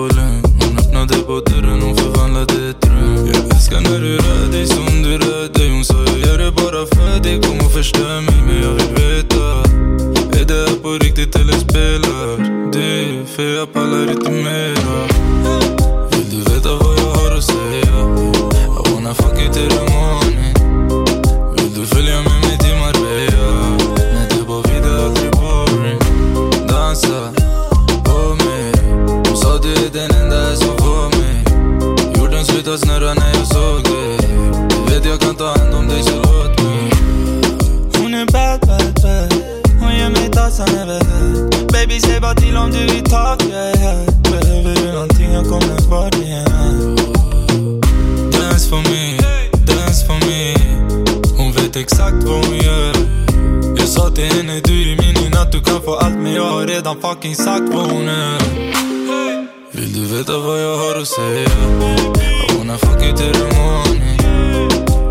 bollen Hon öppnade på dörren, hon förvandlade ett rum. Jag älskar när du rör dig som du rör dig. Hon sa jag gör det bara för dig, kom och förstör mig Men jag vill veta Är det här på riktigt eller spelar du? För jag pallar inte mera. Slutade snurra när jag såg dig Du vet jag kan ta hand om dig så låt mig. Hon är bad, bad, bad. Hon ger mig över head Baby säg bara till om du vill ta, yeah. Behöver du någonting jag kommer kvar igen. Dance for me, dance for me. Hon vet exakt vad hon gör. Jag sa till henne du är min i natt. Du kan få allt men jag har redan fucking sagt vad hon är. Vill du veta vad jag har att säga? gonna fuck you till the morning.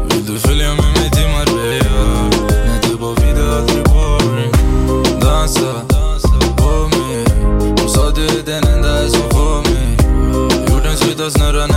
With the feeling me metí más bella Me te vida boring Dance for me Usate de tenenda, eso for me You dance with us, not